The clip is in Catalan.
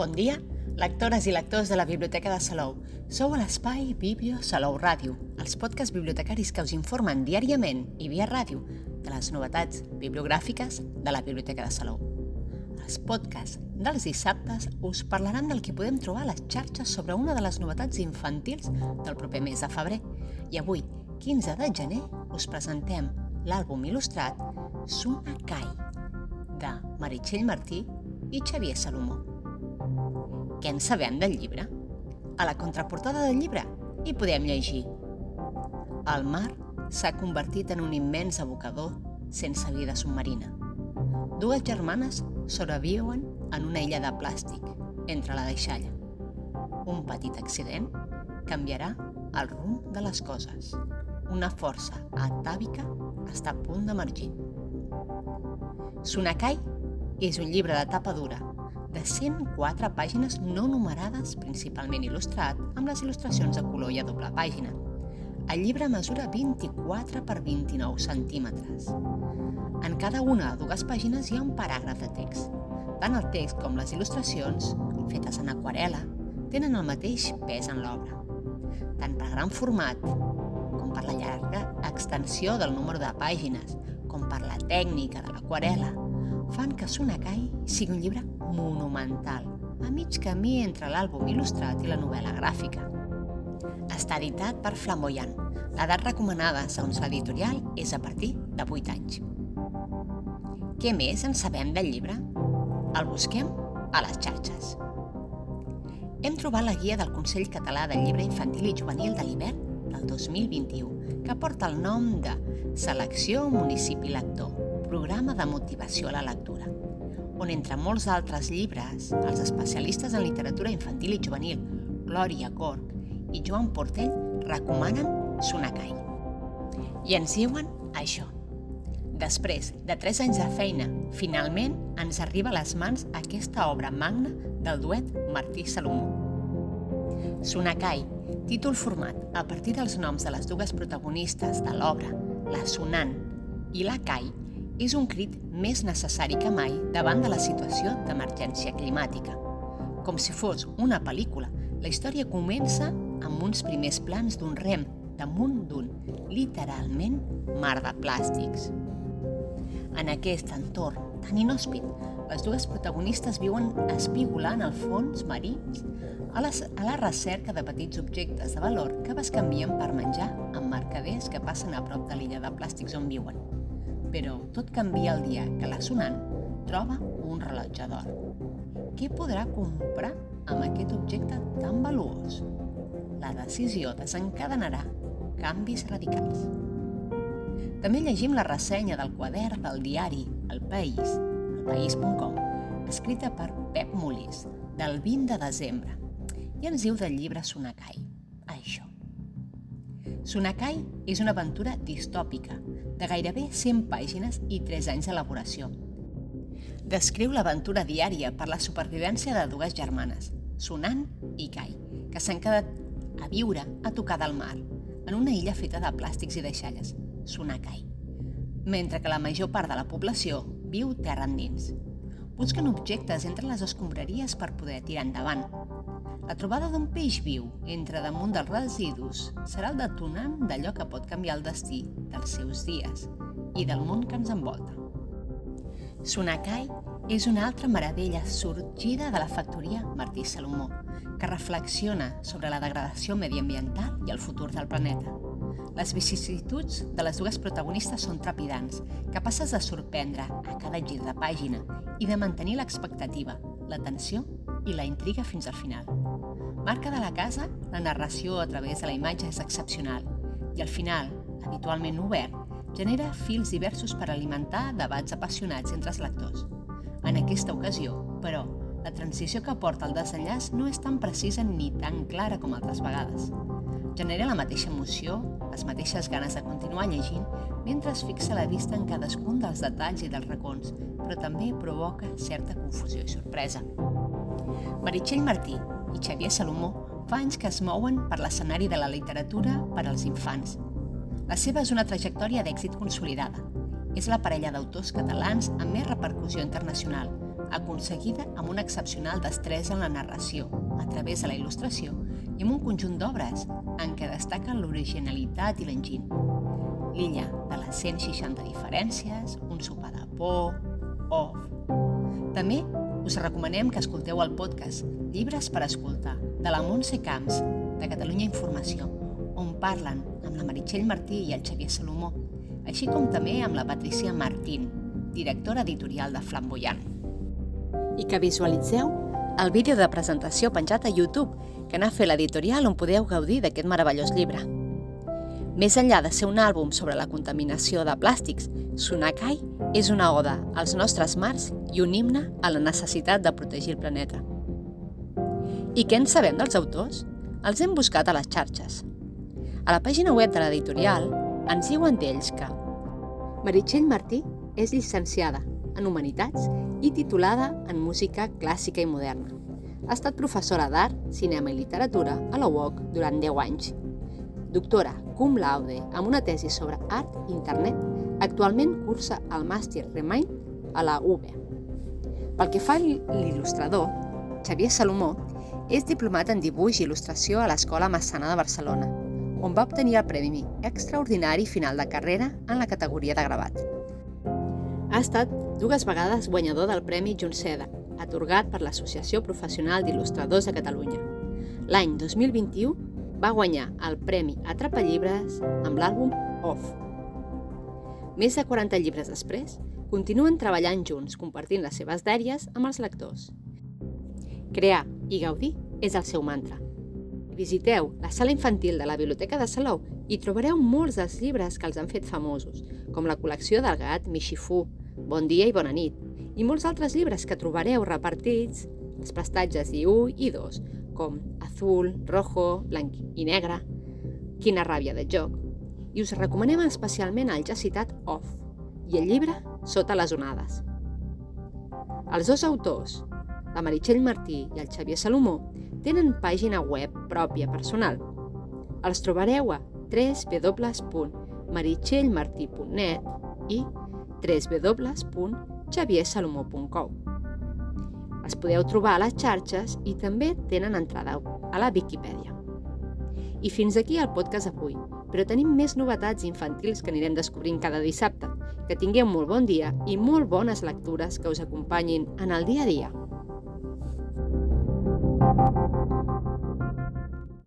Bon dia, lectores i lectors de la Biblioteca de Salou. Sou a l'espai Biblio Salou Ràdio, els podcasts bibliotecaris que us informen diàriament i via ràdio de les novetats bibliogràfiques de la Biblioteca de Salou. Els podcasts dels dissabtes us parlaran del que podem trobar a les xarxes sobre una de les novetats infantils del proper mes de febrer. I avui, 15 de gener, us presentem l'àlbum il·lustrat Suna Kai, de Meritxell Martí i Xavier Salomó. Què en sabem del llibre? A la contraportada del llibre hi podem llegir El mar s'ha convertit en un immens abocador sense vida submarina. Dues germanes sobreviuen en una illa de plàstic entre la deixalla. Un petit accident canviarà el rumb de les coses. Una força atàvica està a punt d'emergir. Sunakai és un llibre de tapa dura de 104 pàgines no numerades, principalment il·lustrat, amb les il·lustracions de color i a doble pàgina. El llibre mesura 24 per 29 centímetres. En cada una de dues pàgines hi ha un paràgraf de text. Tant el text com les il·lustracions, fetes en aquarela, tenen el mateix pes en l'obra. Tant per gran format, com per la llarga extensió del número de pàgines, com per la tècnica de l'aquarela, fan que Sunakai sigui un llibre monumental, a mig camí entre l'àlbum il·lustrat i la novel·la gràfica. Està editat per Flamboyant. L'edat recomanada, segons l'editorial, és a partir de 8 anys. Què més en sabem del llibre? El busquem a les xarxes. Hem trobat la guia del Consell Català del Llibre Infantil i Juvenil de l'hivern del 2021, que porta el nom de Selecció Municipi Lector, programa de motivació a la lectura, on entre molts altres llibres, els especialistes en literatura infantil i juvenil, Glòria Gorg i Joan Portell recomanen Sunakai. I ens diuen això. Després de tres anys de feina, finalment ens arriba a les mans aquesta obra magna del duet Martí Salomó. Sunakai, títol format a partir dels noms de les dues protagonistes de l'obra, la Sunan i la Kai, és un crit més necessari que mai davant de la situació d'emergència climàtica. Com si fos una pel·lícula, la història comença amb uns primers plans d'un rem damunt d'un, literalment, mar de plàstics. En aquest entorn tan inhòspit, les dues protagonistes viuen espigolant el fons marins a la, a la recerca de petits objectes de valor que bescanvien per menjar amb mercaders que passen a prop de l'illa de plàstics on viuen però tot canvia el dia que la Sunan troba un rellotge d'or. Què podrà comprar amb aquest objecte tan valuós? La decisió desencadenarà canvis radicals. També llegim la ressenya del quadern del diari El País, elpaís.com, escrita per Pep Molís, del 20 de desembre, i ens diu del llibre Sunakai, això. Sunakai és una aventura distòpica, de gairebé 100 pàgines i 3 anys d'elaboració. Descriu l'aventura diària per la supervivència de dues germanes, Sunan i Kai, que s'han quedat a viure a tocar del mar, en una illa feta de plàstics i deixalles, Sunakai, mentre que la major part de la població viu terra endins. Busquen objectes entre les escombraries per poder tirar endavant, la trobada d'un peix viu entre damunt dels residus serà el detonant d'allò que pot canviar el destí dels seus dies i del món que ens envolta. Sunakai és una altra meravella sorgida de la factoria Martí Salomó, que reflexiona sobre la degradació mediambiental i el futur del planeta. Les vicissituds de les dues protagonistes són trepidants, capaces de sorprendre a cada gir de pàgina i de mantenir l'expectativa, l'atenció i la intriga fins al final. Marca de la casa, la narració a través de la imatge és excepcional i al final, habitualment obert, genera fils diversos per alimentar debats apassionats entre els lectors. En aquesta ocasió, però, la transició que porta al desenllaç no és tan precisa ni tan clara com altres vegades. Genera la mateixa emoció, les mateixes ganes de continuar llegint, mentre es fixa la vista en cadascun dels detalls i dels racons, però també provoca certa confusió i sorpresa. Meritxell Martí i Xavier Salomó fa anys que es mouen per l'escenari de la literatura per als infants. La seva és una trajectòria d'èxit consolidada. És la parella d'autors catalans amb més repercussió internacional, aconseguida amb una excepcional destresa en la narració, a través de la il·lustració i amb un conjunt d'obres en què destaquen l'originalitat i l'enginy. L'illa de les 160 diferències, un sopar de por, off. També us recomanem que escolteu el podcast Llibres per escoltar, de la Montse Camps, de Catalunya Informació, on parlen amb la Meritxell Martí i el Xavier Salomó, així com també amb la Patricia Martín, directora editorial de Flamboyant. I que visualitzeu el vídeo de presentació penjat a YouTube que n'ha fet l'editorial on podeu gaudir d'aquest meravellós llibre. Més enllà de ser un àlbum sobre la contaminació de plàstics, Sunakai és una oda als nostres mars i un himne a la necessitat de protegir el planeta. I què en sabem dels autors? Els hem buscat a les xarxes. A la pàgina web de l'editorial ens diuen d'ells que Meritxell Martí és llicenciada en Humanitats i titulada en Música Clàssica i Moderna. Ha estat professora d'Art, Cinema i Literatura a la UOC durant 10 anys. Doctora cum laude amb una tesi sobre art i internet, actualment cursa el màster Remind a la UB. Pel que fa a l'il·lustrador, Xavier Salomó és diplomat en dibuix i il·lustració a l'Escola Massana de Barcelona, on va obtenir el Premi Extraordinari Final de Carrera en la categoria de gravat. Ha estat dues vegades guanyador del Premi Junceda, atorgat per l'Associació Professional d'Il·lustradors de Catalunya. L'any 2021 va guanyar el Premi Atrapa Llibres amb l'àlbum Off. Més de 40 llibres després, continuen treballant junts, compartint les seves dèries amb els lectors. Crear i gaudir és el seu mantra. Visiteu la sala infantil de la Biblioteca de Salou i trobareu molts dels llibres que els han fet famosos, com la col·lecció del gat Mixifu, Bon dia i bona nit, i molts altres llibres que trobareu repartits als prestatges I1 i 2, com Azul, Rojo, Blanc i Negre, Quina ràbia de joc. I us recomanem especialment el ja citat Off i el llibre Sota les onades. Els dos autors, la Meritxell Martí i el Xavier Salomó, tenen pàgina web pròpia personal. Els trobareu a www.meritxellmartí.net i www.xaviersalomó.com. Els podeu trobar a les xarxes i també tenen entrada a la Viquipèdia. I fins aquí el podcast d'avui, però tenim més novetats infantils que anirem descobrint cada dissabte. Que tingueu molt bon dia i molt bones lectures que us acompanyin en el dia a dia.